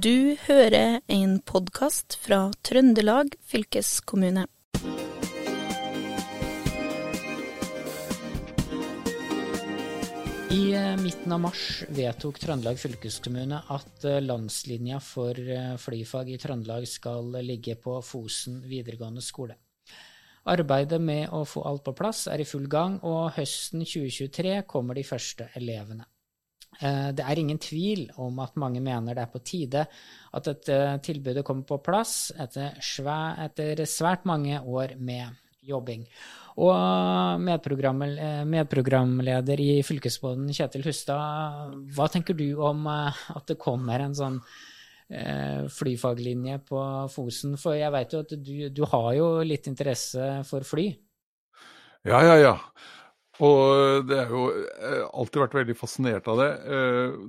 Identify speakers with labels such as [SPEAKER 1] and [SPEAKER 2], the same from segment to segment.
[SPEAKER 1] Du hører en podkast fra Trøndelag fylkeskommune.
[SPEAKER 2] I eh, midten av mars vedtok Trøndelag fylkeskommune at eh, landslinja for eh, flyfag i Trøndelag skal ligge på Fosen videregående skole. Arbeidet med å få alt på plass er i full gang, og høsten 2023 kommer de første elevene. Det er ingen tvil om at mange mener det er på tide at dette tilbudet kommer på plass etter svært, etter svært mange år med jobbing. Og medprogramleder i fylkesbåten, Kjetil Hustad, hva tenker du om at det kommer en sånn flyfaglinje på Fosen? For jeg vet jo at du, du har jo litt interesse for fly?
[SPEAKER 3] Ja, ja, ja. Og det har jo alltid vært veldig fascinert av det.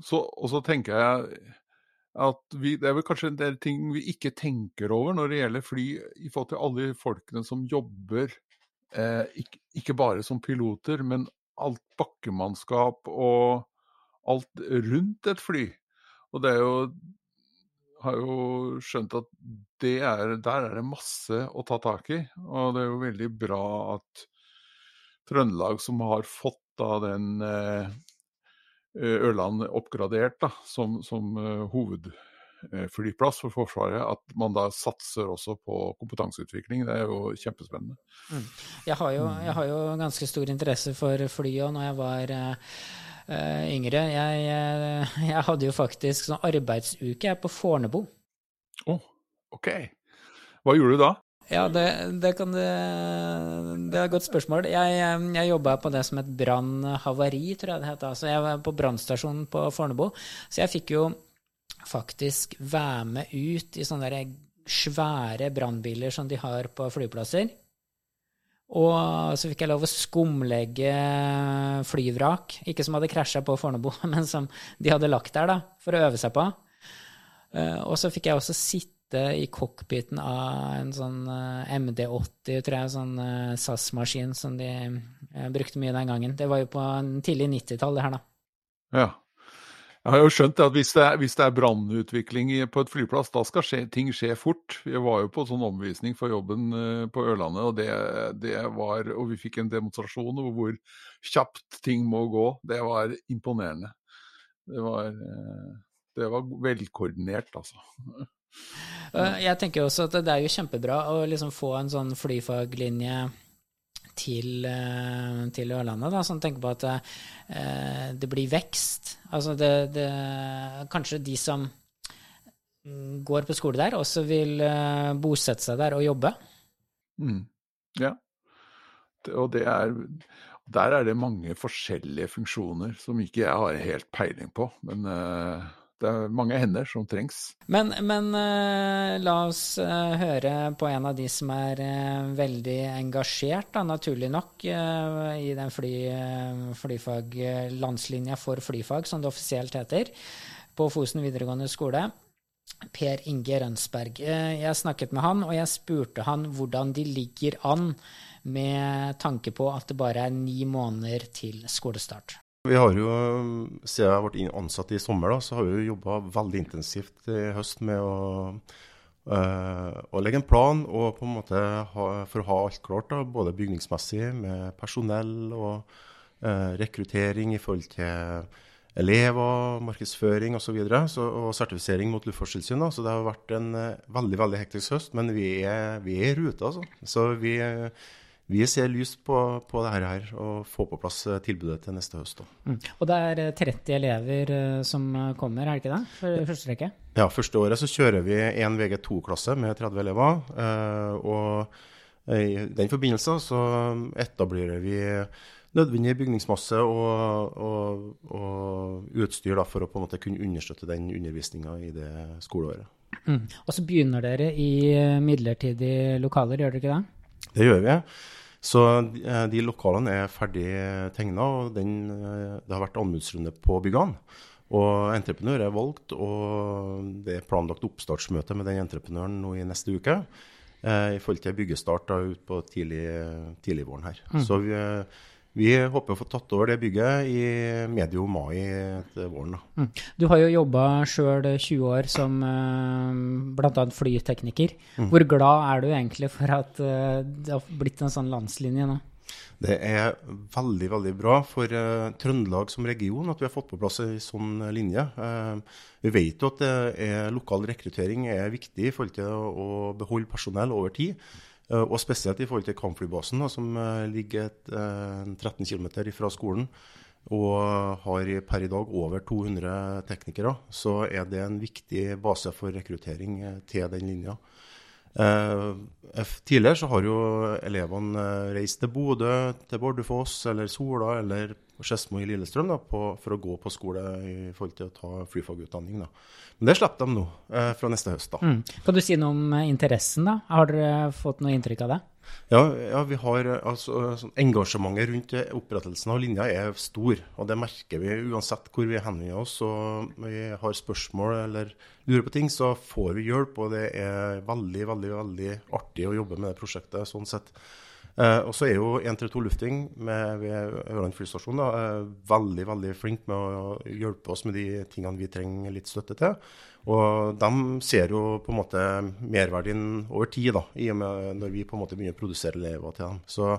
[SPEAKER 3] Så, og så tenker jeg at vi, det er vel kanskje en del ting vi ikke tenker over når det gjelder fly, i forhold til alle folkene som jobber, eh, ikke, bare som piloter, men alt bakkemannskap og alt rundt et fly. Og det er jo har jo skjønt at er, der er det masse å ta tak i. Og det er jo veldig bra at Trøndelag, som har fått da den eh, Ørland oppgradert da, som, som uh, hovedflyplass for Forsvaret, at man da satser også på kompetanseutvikling. Det er jo kjempespennende.
[SPEAKER 2] Mm. Jeg, har jo, jeg, har jo, ganske stor interesse for fly òg når jeg var uh, yngre. Jeg, jeg, hadde jo faktisk sånn arbeidsuke på Fornebu.
[SPEAKER 3] Å, oh, OK. Hva gjorde du da?
[SPEAKER 2] Ja, det, det, kan det, det er et godt spørsmål. Jeg, jeg jobba på det som et brannhavari, tror jeg det het. Altså, jeg var på brannstasjonen på Fornebu. Så jeg fikk jo faktisk være med ut i sånne svære brannbiler som de har på flyplasser. Og så fikk jeg lov å skumlegge flyvrak. Ikke som hadde krasja på Fornebu, men som de hadde lagt der da, for å øve seg på. Eh, og så fikk jeg også sitte i cockpiten av en sånn eh, MD80, tror jeg, sånn eh, SAS-maskin som de eh, brukte mye den gangen. Det var jo på en tidlig 90-tall, det her, da.
[SPEAKER 3] Ja. Jeg har jo skjønt at hvis det er, hvis er brannutvikling på et flyplass, da skal skje, ting skje fort. Vi var jo på sånn omvisning for jobben på Ørlandet, og det, det var Og vi fikk en demonstrasjon over hvor kjapt ting må gå. Det var imponerende. Det var, det var velkoordinert, altså.
[SPEAKER 2] Jeg tenker også at det er jo kjempebra å liksom få en sånn flyfaglinje til, eh, til Ørlandet, som tenker på at eh, det blir vekst. Altså det, det, Kanskje de som går på skole der, også vil eh, bosette seg der og jobbe.
[SPEAKER 3] Mm. Ja. Og det er Der er det mange forskjellige funksjoner som ikke jeg har helt peiling på. Men uh, det er mange hender som trengs.
[SPEAKER 2] Men, men uh, la oss uh, høre på en av de som er uh, veldig engasjert, da, naturlig nok, i den fly, flyfag, landslinja for flyfag, som det offisielt heter, på Fosen videregående skole. Per Inge Rønsberg. Jeg snakket med han, og jeg spurte han hvordan de ligger an med tanke på at det bare er ni måneder til skolestart.
[SPEAKER 4] Vi har jo, Siden jeg ble ansatt i sommer, da, så har vi jo jobba veldig intensivt i høst med å, øh, å, legge en plan og på en måte ha, for å ha alt klart. Da, både bygningsmessig, med personell og øh, rekruttering i forhold til elever, markedsføring osv. Og, så og sertifisering mot Luftfartstilsynet. Så det har vært en uh, veldig veldig hektisk høst. Men vi er, vi er i rute, altså. Så vi vi ser lyst på, på det her og få på plass eh, tilbudet til neste høst.
[SPEAKER 2] Mm. Og det er 30 eh, elever eh, som kommer, er det ikke det? For første rekke?
[SPEAKER 4] Ja, første året så kjører vi en VG2-klasse med 30 elever. Og i den forbindelse så etablerer vi nødvendig bygningsmasse og, og, og utstyr da, for å på en måte kunne understøtte den undervisninga i det skoleåret.
[SPEAKER 2] Mm. Og så begynner dere i midlertidige lokaler, gjør dere ikke det?
[SPEAKER 4] Det gjør vi. Så eh, de lokalene er ferdig tegna, og den, eh, det har vært anbudsrunde på byggene. Og entreprenør er valgt, og det er planlagt oppstartsmøte med den entreprenøren nå i neste uke. Eh, I forhold til byggestart da, ut på tidlig, tidlig våren her. Mm. Så vi, Vi håper å få tatt over det bygget i medio mai til våren.
[SPEAKER 2] Mm. Du har jo jobba sjøl 20 år som uh, bl.a. flytekniker. Mm. Hvor glad er du egentlig for at uh, det har blitt en sånn landslinje nå?
[SPEAKER 4] Det er veldig veldig bra for uh, Trøndelag som region at vi har fått på plass en sånn linje. Uh, vi vet jo at er, lokal rekruttering er viktig i forhold til å beholde personell over tid. Eh, og spesielt i forhold til kampflybasen, da, som eh, ligger et, 13 km fra skolen og har per i dag over 200 teknikere, så er det en viktig base for rekruttering eh, til den linja. tidligere så har jo elevene reist til Bodø, til Bardufoss eller Sola eller Skedsmo i Lillestrøm da, på, for å gå på skole i forhold til å ta flyfagutdanning. Da. Men det slipper de nå eh, fra neste høst. da. Mm.
[SPEAKER 2] Kan du si noe om eh, interessen? da? Har dere fått noe inntrykk av det?
[SPEAKER 4] Ja, ja vi har eh, altså, sånn Engasjementet rundt opprettelsen av linja er stor. og Det merker vi uansett hvor vi henvender oss. og Vi har spørsmål eller lurer på ting, så får vi hjelp. Og det er veldig, veldig, veldig artig å jobbe med det prosjektet sånn sett. Eh, og så er jo 132 Lufting med, ved Ørland flystasjon da, eh, veldig veldig flink med å hjelpe oss med de tingene vi trenger litt støtte til. Og de ser jo på en måte merverdien over tid, da, i og med når vi på en måte begynner å produsere elever til dem. Så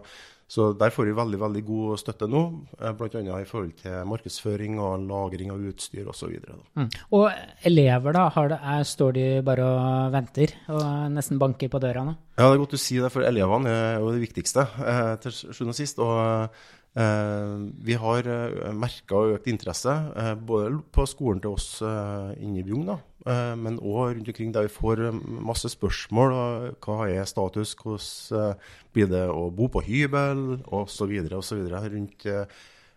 [SPEAKER 4] så der får vi veldig veldig god støtte nå, eh, bl.a. i forhold til markedsføring og lagring av utstyr osv.
[SPEAKER 2] Mm. Og elever, da, det, er, står de bare og venter og nesten banker på døra nå?
[SPEAKER 4] Ja, det er godt du sier det, for elevene er jo det viktigste eh, til sjuende og sist. Og eh, vi har eh, merka økt interesse eh, både på skolen til oss eh, inne i Bjugn, men òg rundt omkring der vi får eh, masse spørsmål. Hva er status, hvordan eh, blir det å bo på hybel, osv. osv. rundt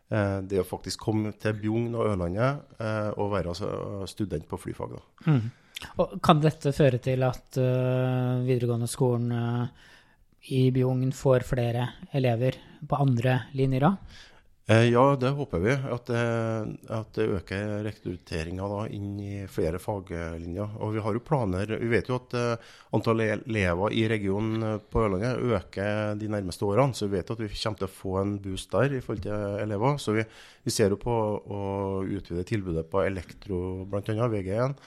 [SPEAKER 4] det å faktisk komme til Bjugn og Ørlandet og være student på flyfag. Mm.
[SPEAKER 2] Kan dette føre til at videregående skolen i Bjugn får flere elever på andre linjer da?
[SPEAKER 4] Eh, ja, det håper vi. At det, at det øker rekrutteringa inn i flere faglinjer. Og vi har jo planer Vi vet jo at uh, antallet elever i regionen eh, på Ørlandet øker de nærmeste årene. Så vi vet at vi kommer til å få en boost der i forhold til elever. Så vi, vi ser jo på å utvide tilbudet på elektro, bl.a. VG1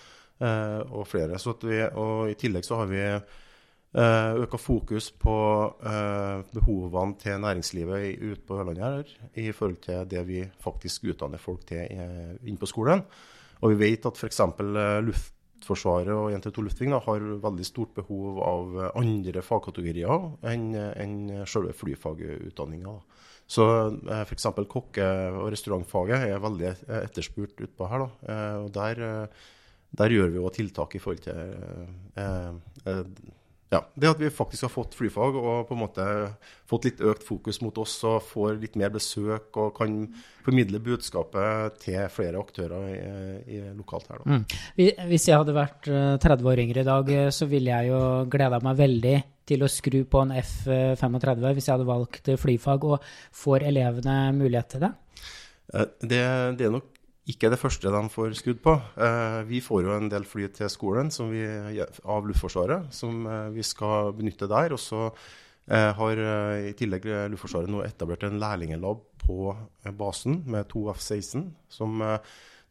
[SPEAKER 4] uh, og flere. Vi, og I tillegg så har vi Eh, øka fokus på uh, behovene til næringslivet ute på Ørlandet her, i forhold til det vi faktisk utdanner folk til uh, inne på skolen. Og vi vet at f.eks. Luftforsvaret og 132 Luftving har veldig stort behov av andre fagkategorier enn en selve flyfagutdanninga. Så f.eks. kokke- og restaurantfaget er veldig etterspurt utpå her. Da. og der, der, gjør vi òg tiltak i forhold til ja, Det at vi faktisk har fått flyfag og på en måte fått litt økt fokus mot oss og får litt mer besøk og kan formidle budskapet til flere aktører i, i lokalt her. Mm.
[SPEAKER 2] Hvis jeg hadde vært 30 eh, år yngre i dag, eh, så ville jeg jo gleda meg veldig til å skru på en F-35 hvis jeg hadde valgt flyfag. Og får elevene mulighet til det?
[SPEAKER 4] Eh, det, det er nok ikke det første de får skudd på. Eh, vi får jo en del fly til skolen vi, av Luftforsvaret som eh, vi skal benytte der. Og så eh, har i tillegg Luftforsvaret nå etablert en lærlingelab på basen med to F-16 som,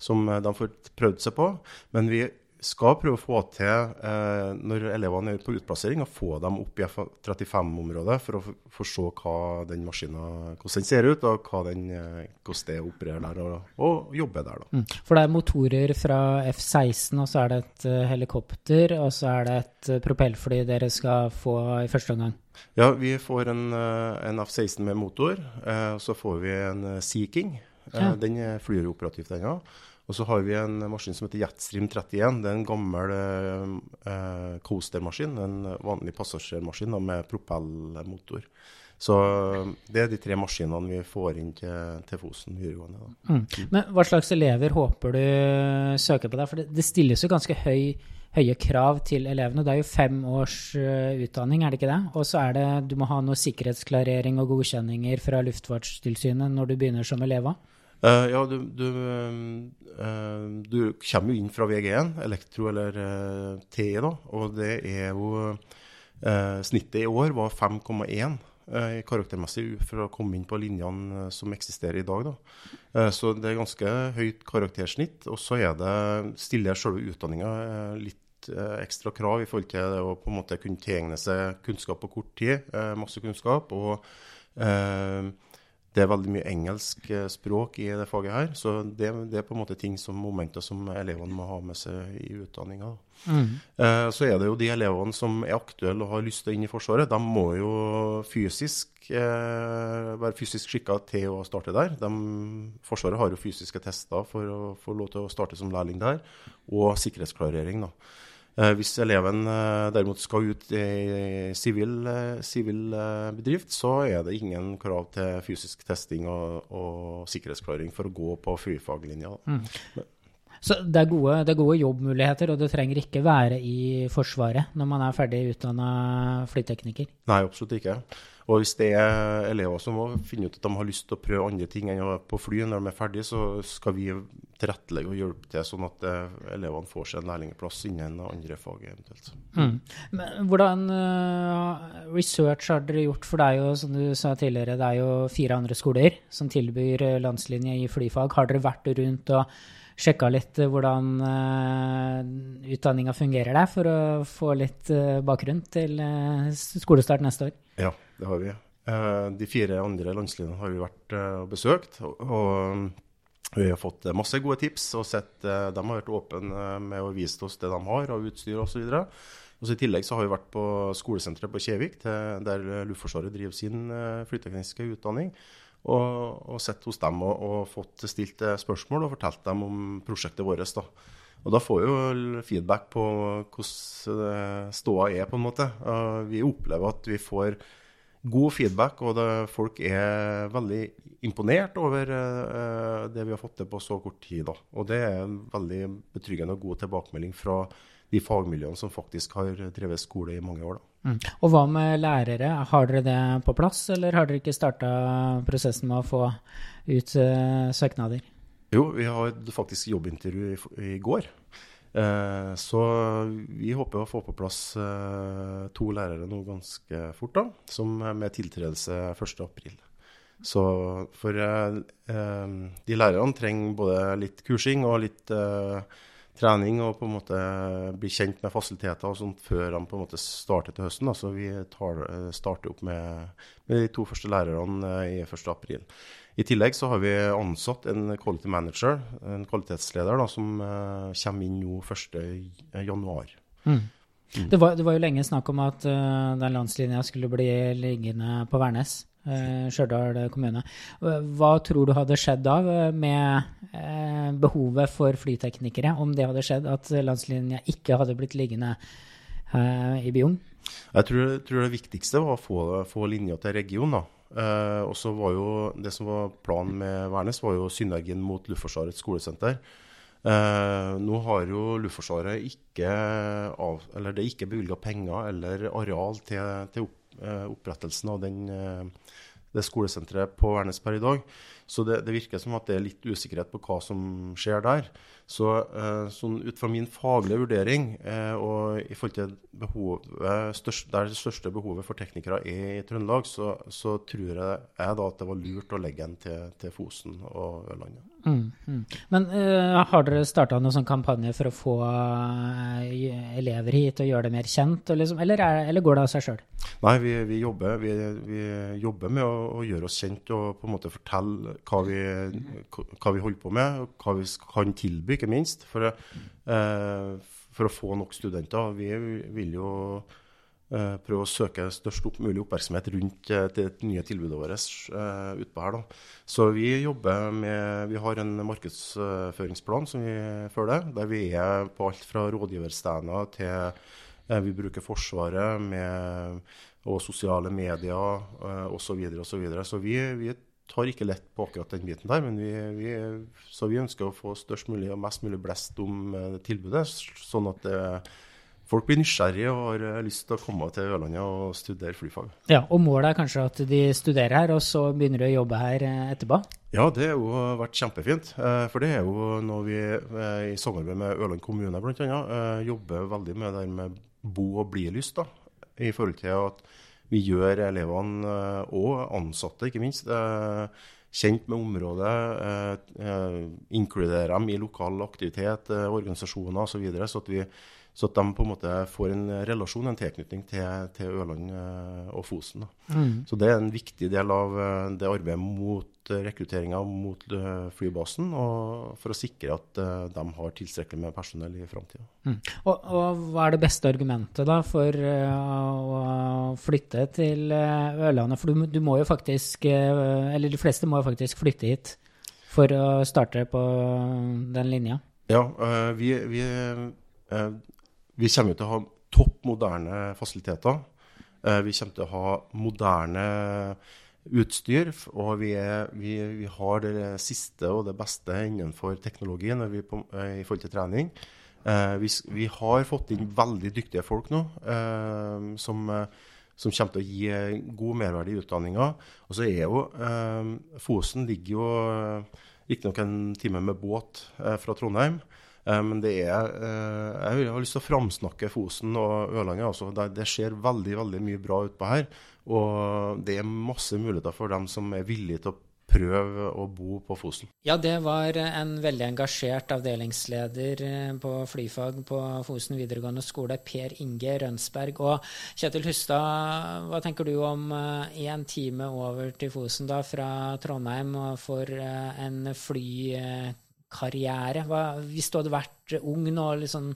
[SPEAKER 4] som de får prøvd seg på. Men vi skal prøve å få til, eh, når elevene er på utplassering, å få dem opp i F35-området for å få se hva den maskinen, hvordan den ser ut, og den, eh, hvordan det opererer der, og, og jobber der.
[SPEAKER 2] Mm. For det er motorer fra F16, og så er det et uh, helikopter, og så er det et uh, propellfly dere skal få i første omgang?
[SPEAKER 4] Ja, vi får en, en F16 med motor, og så får vi en Sea King. Ja. Den flyr operativt ennå. Ja. Og så har vi en maskin som heter Jetstream 31. Det er en gammel eh, coastermaskin. En vanlig passasjermaskin med propellmotor. Så det er de tre maskinene vi får inn til, til Fosen videregående. Mm.
[SPEAKER 2] Men hva slags elever håper du søker på deg? For det, det stilles jo ganske høy, høye krav til elevene. Det er jo fem års uh, utdanning, er det ikke det? Og så er det, du må ha noe sikkerhetsklarering og godkjenninger fra Luftfartstilsynet når du begynner som elev òg?
[SPEAKER 4] Uh, ja, du, du, uh, du, kommer jo inn fra VG1, elektro eller uh, TE, da. Og det er jo Snittet i år var 5,1 eh, karaktermessig for å komme inn på linjene som eksisterer i dag. Da. Så det er ganske høyt karaktersnitt. Og så er det stiller selve utdanninga litt ekstra krav i forhold til å på en måte kunne tilegne seg kunnskap på kort tid. masse kunnskap. og det er veldig mye engelsk eh, språk i det faget her, så det, det er på en måte ting som momenter som elevene må ha med seg i utdanninga. Eh, så er det jo de elevene som er aktuelle og har lyst til å inn i Forsvaret, de må jo fysisk eh, være fysisk skikka til å starte der. De, forsvaret har jo fysiske tester for å få lov til å starte som lærling der, og sikkerhetsklarering. da. Eh, Hvis eleven eh, derimot skal ut i sivil eh, bedrift, så er det ingen krav til fysisk testing og, og sikkerhetsklaring for å gå på flyfaglinja. Mm.
[SPEAKER 2] Så det er, gode, det er gode jobbmuligheter, og det trenger ikke være i Forsvaret når man er ferdig utdanna flytekniker.
[SPEAKER 4] Nei, absolutt ikke. Og hvis det er elever som må finne ut at de har lyst til å prøve andre ting enn å være på fly når de er ferdige, så skal vi tilrettelegge og hjelpe til, sånn at eh, elevene får seg en lærlingplass innen andre fag eventuelt.
[SPEAKER 2] Mm. Men hvordan eh, research har dere gjort? For er jo, som du sa tidligere, det er jo fire andre skoler som tilbyr eh, landslinje i flyfag. Har dere vært rundt og sjekka litt eh, hvordan uh, utdanninga fungerer der, for å få litt eh, bakgrunn til eh, skolestart neste år?
[SPEAKER 4] Ja, det har vi. Eh, De fire andre landslinjene har vi vært eh, og besøkt. og- vi har fått eh, masse gode tips. og sett, eh, De har vært åpne eh, med å vise oss det de har av utstyr osv. I tillegg så har vi vært på skolesenteret på Kjevik, der eh, Luftforsvaret driver sin eh, flytekniske utdanning. Og, og sett hos dem og, og fått stilt eh, spørsmål og fortalt dem om prosjektet vårt. da. Og da får vi jo feedback på hvordan eh, ståa er, på en måte. Vi opplever at vi får god feedback, og folk er veldig imponert over eh, det vi har fått til på så kort tid. Da. Og det er en veldig betryggende og god tilbakemelding fra de fagmiljøene som faktisk har drevet skole i mange år. Da.
[SPEAKER 2] Mm. Og hva med lærere, har dere det på plass, eller har dere ikke starta prosessen med å få ut uh, søknader?
[SPEAKER 4] Jo, vi har faktisk jobbintervju i, i går. Eh, så vi håper å få på plass eh, to lærere nå ganske fort, da, som med tiltredelse 1.4. Så for eh, de lærerne trenger både litt kursing og litt eh, trening og på en måte bli kjent med fasiliteter og sånt før de på en måte starter til høsten. Da. Så vi tar, eh, starter opp med, med de to første lærerne eh, i 1.4. I tillegg så har vi ansatt en quality manager, en kvalitetsleder, da, som eh, kommer inn nå 1.1.
[SPEAKER 2] Det, var, det var jo lenge snakk om at uh, den landslinja skulle bli liggende på Værnes. Uh, Stjørdal kommune. Eh, Hva tror du hadde skjedd da eh, med eh, behovet for flyteknikere, om det hadde skjedd at landslinja ikke hadde blitt liggende eh, i Bjugn?
[SPEAKER 4] Jeg tror, tror det viktigste var å få, få linja til region. da. Eh, og så var jo Det som var planen med Værnes, var jo synergien mot Luftforsvarets skolesenter. Eh, nå har jo Luftforsvaret ikke av, ikke bevilga penger eller areal til, til opp, eh, opprettelsen av den, eh, det skolesenteret på Værnes i dag. Så det, det virker som at det er litt usikkerhet på hva som skjer der. Så eh, sånn ut fra min faglige vurdering eh, og i forhold til behovet, størst, der det største behovet for teknikere er i Trøndelag, så, så tror jeg, jeg da at det var lurt å legge den til, til Fosen og Ørlandet.
[SPEAKER 2] Mm, mm. Men uh, har dere starta noen sånn kampanje for å få uh, elever hit og gjøre det mer kjent, liksom, eller, er, eller går det av seg sjøl?
[SPEAKER 4] Nei, vi, vi, jobber, vi, vi jobber med å, å gjøre oss kjent og på en måte fortelle hva vi, hva holder på med, og hva vi kan tilby, ikke minst. For, uh, for å få nok studenter. Vi vil jo prøve å søke størst mulig oppmerksomhet rundt eh, det nye tilbudet vårt eh, utpå her. Da. Så vi jobber med Vi har en markedsføringsplan som vi følger, der vi er på alt fra rådgiverstander til eh, vi bruker Forsvaret med, og sosiale medier eh, osv. Så, videre, og så, så vi, vi tar ikke lett på akkurat den biten der. Men vi, vi, så vi ønsker å få størst mulig og mest mulig blest om eh, tilbudet, sånn at eh, folk blir nysgjerrige og har eh, lyst til å komme til Ørlandet og studere flyfag.
[SPEAKER 2] Ja, og målet er kanskje at de studerer her, og så begynner de å jobbe her eh, etterpå?
[SPEAKER 4] Ja, det har jo vært kjempefint. eh, For det er jo noe vi eh, i samarbeid med Ørland kommune bl.a. jobber veldig med det med bo- og bli-lyst. da, I forhold til at vi gjør elevene og ansatte, ikke minst, kjent med området. Inkluderer dem i lokal aktivitet, organisasjoner osv. Så, videre, så at vi så at de på en måte får en relasjon, en tilknytning til, til Ørland eh, og Fosen. Mm. Så det er en viktig del av eh, det arbeidet mot eh, rekrutteringa mot flybasen, og for å sikre at de har tilstrekkelig med personell i framtida.
[SPEAKER 2] Mm. Og, og, hva er det beste argumentet da for å flytte til Ørlandet? For du, du, må jo faktisk, eller de fleste må jo faktisk flytte hit for å starte på den linja?
[SPEAKER 4] Ja, vi, vi vi kommer til å ha topp moderne fasiliteter. Eh, vi kommer til å ha moderne utstyr. Og vi, er, vi, vi, har det siste og det beste innenfor teknologi på, eh, i forhold til trening. Eh, vi, vi, har fått inn veldig dyktige folk nå som, som kommer til å gi god merverdi i utdanninga. Og så er jo Fosen ligger jo riktignok en time med båt fra Trondheim. Eh, men det er eh, Jeg har lyst til å framsnakke Fosen og Ørlandet. Altså. Det, skjer veldig veldig mye bra utpå her. Og det er masse muligheter for dem som er villige til å prøve å bo på Fosen.
[SPEAKER 2] Ja, det var en veldig engasjert avdelingsleder eh, på flyfag på Fosen videregående skole, Per Inge Rønsberg. Og Kjetil Hustad, hva tenker du om én time over til Fosen da, fra Trondheim for en fly karriere? Hva, hvis du hadde vært ung nå, liksom,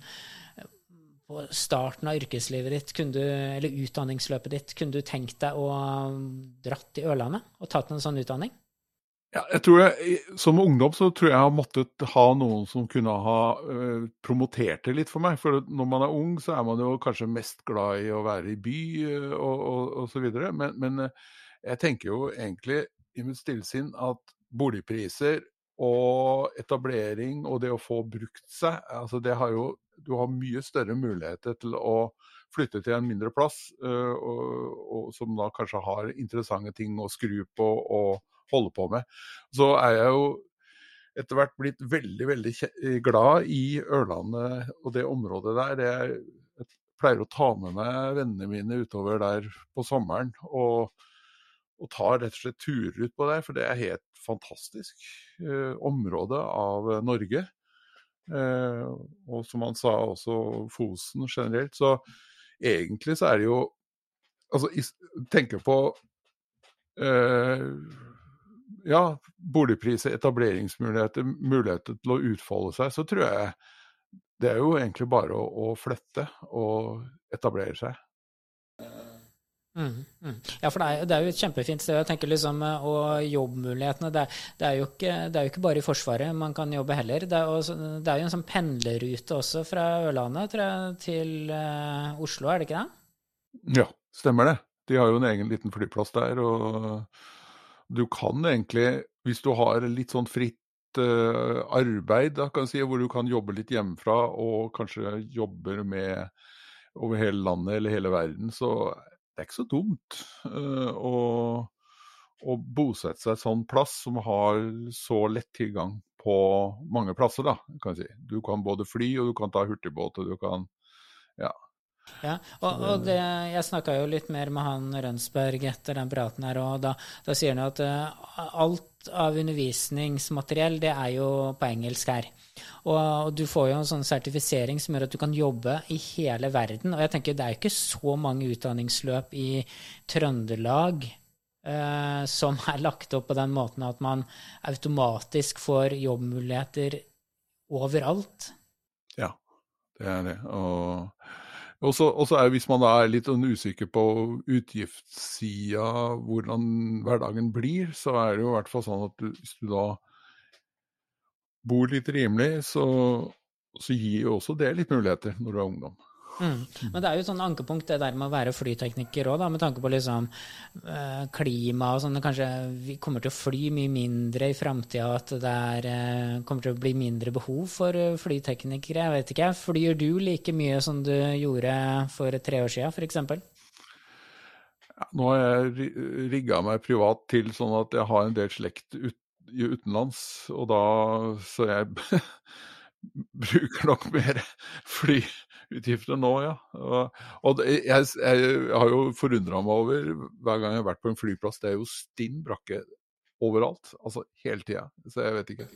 [SPEAKER 2] på starten av yrkeslivet ditt, du, eller utdanningsløpet ditt, kunne du tenkt deg å dratt til Ørlandet og tatt en sånn utdanning?
[SPEAKER 3] Ja, jeg tror jeg, Som ungdom så tror jeg jeg har måttet ha noen som kunne ha eh, promotert det litt for meg. For når man er ung, så er man jo kanskje mest glad i å være i by uh, og osv. Men, men uh, jeg tenker jo egentlig i mitt stillsinn at boligpriser og etablering og det å få brukt seg, altså det har jo Du har mye større muligheter til å flytte til en mindre plass, uh, og, og, som da kanskje har interessante ting å skru på og holde på med. Så er jeg jo etter hvert blitt veldig, veldig glad i Ørlandet og det området der. Jeg pleier å ta med meg vennene mine utover der på sommeren. og og tar rett og slett turer ut på det, for det er helt fantastisk eh, område av Norge. Eh, og som han sa, også Fosen generelt. Så egentlig så er det jo Altså, tenker på eh, ja, boligpriser, etableringsmuligheter, muligheter til å utfolde seg, så tror jeg det er jo egentlig bare å, å flytte og etablere seg.
[SPEAKER 2] Mm, mm. Ja, for det er, det er, jo et kjempefint sted. jeg tenker liksom, eh, Og jobbmulighetene det, det, er ikke, det, er jo ikke, bare i Forsvaret man kan jobbe heller. Det er, også, det er jo en sånn pendlerrute også fra Ørlandet jeg, til uh, Oslo, er det ikke det?
[SPEAKER 3] Ja, stemmer det. De har jo en egen liten flyplass der. Og du kan egentlig, hvis du har litt sånn fritt uh, arbeid, da, kan si, hvor du kan jobbe litt hjemmefra og kanskje jobber med over hele landet eller hele verden, så det er ikke så dumt uh, å, å, bosette seg et sånn plass som har så lett tilgang på mange plasser, da, kan jeg si. Du kan både fly, og du kan ta hurtigbåt, og du kan. Ja,
[SPEAKER 2] og, og det, Jeg snakka jo litt mer med han Rønsberg etter den praten her, og da, da sier han at uh, alt av undervisningsmateriell det er jo på engelsk her. Og, og, du får jo en sånn sertifisering som gjør at du kan jobbe i hele verden. Og jeg tenker det er jo ikke så mange utdanningsløp i Trøndelag uh, som er lagt opp på den måten at man automatisk får jobbmuligheter overalt.
[SPEAKER 3] Ja, det er det. Og og så er hvis man er litt sånn usikker på utgiftssida, hvordan hverdagen blir, så er det jo i hvert fall sånn at du, hvis du da bor litt rimelig, så, så gir jo også det litt muligheter når du er ungdom.
[SPEAKER 2] Mm. Men det er jo et sånn ankepunkt det der med å være flytekniker òg, med tanke på liksom eh, klima og sånn. Kanskje vi kommer til å fly mye mindre i framtida, at det er, eh, kommer til å bli mindre behov for eh, flyteknikere. Jeg vet ikke. Flyr du like mye som du gjorde for tre år siden, f.eks.?
[SPEAKER 3] Ja, nå har jeg rigga meg privat til sånn at jeg har en del slekt ut, utenlands, og da Så jeg bruker nok mer fly utgifter nå, ja. Og, og det, jeg, jeg, har jo forundra meg over, hver gang jeg har vært på en flyplass, det er jo stinn brakke overalt. Altså hele tida. Så jeg vet ikke.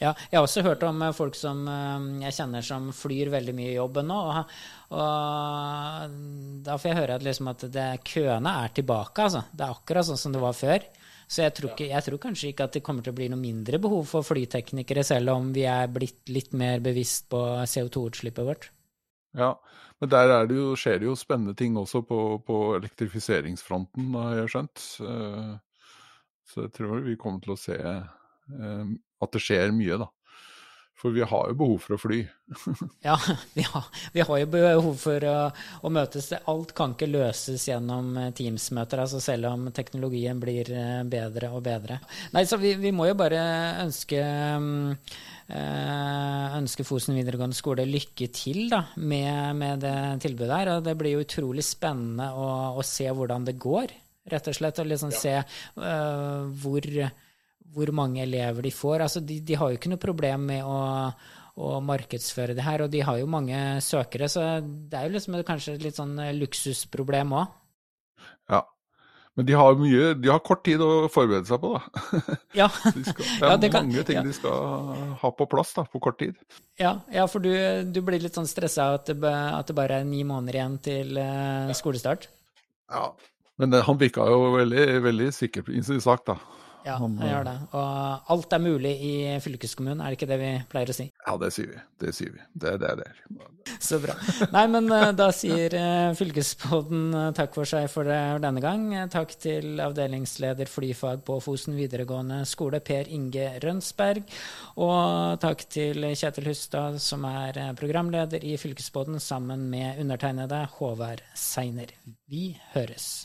[SPEAKER 2] Ja, jeg har også hørt om eh, folk som eh, jeg kjenner som flyr veldig mye i jobben nå. Og, og da får jeg høre at, liksom at det, køene er tilbake, altså. Det er akkurat sånn som det var før. Så jeg tror, ikke, jeg tror, kanskje ikke at det kommer til å bli noe mindre behov for flyteknikere, selv om vi er blitt litt mer bevisst på CO2-utslippet vårt.
[SPEAKER 3] Ja, men der det jo, skjer det jo spennende ting også på, på elektrifiseringsfronten, har jeg skjønt. Uh, så jeg tror vi kommer til å se eh, at det skjer mye, da. For vi har jo behov for å fly.
[SPEAKER 2] ja, vi har, vi har, jo behov for å, å, møtes. Alt kan ikke løses gjennom eh, Teams-møter, altså selv om teknologien blir eh, bedre og bedre. Nei, så vi, vi må jo bare ønske øh, ønske Fosen videregående skole lykke til da, med, med, det tilbudet her. Og det blir jo utrolig spennende å, å se hvordan det går rett og slett. Og liksom ja. se uh, hvor, hvor, mange elever de får. Altså, de, de, har jo ikke noe problem med å, å, markedsføre det her, og de har jo mange søkere, så det er jo liksom kanskje et litt sånn luksusproblem òg.
[SPEAKER 3] Ja. Men de har mye, de har kort tid å forberede seg på, da.
[SPEAKER 2] Ja.
[SPEAKER 3] de skal, det er ja, det kan, mange ting ja. de skal ha på plass da, på kort tid.
[SPEAKER 2] Ja, ja for du, du, blir litt sånn stressa at, at, det bare er ni måneder igjen til uh, skolestart?
[SPEAKER 3] Ja, men det, han virka jo veldig, veldig sikker på sin sak, da.
[SPEAKER 2] Ja, han gjør det. Og alt er mulig i fylkeskommunen, er det ikke det vi pleier å si?
[SPEAKER 3] Ja, det sier vi. Det sier vi. Det er det det er.
[SPEAKER 2] Så bra. Nei, men eh, da sier eh, fylkespodden eh, takk for seg for denne gang. Takk til avdelingsleder flyfag på Fosen videregående skole, Per Inge Rønsberg. Og takk til Kjetil Hustad, som er programleder i fylkespodden, sammen med undertegnede Håvard Seiner. Vi høres.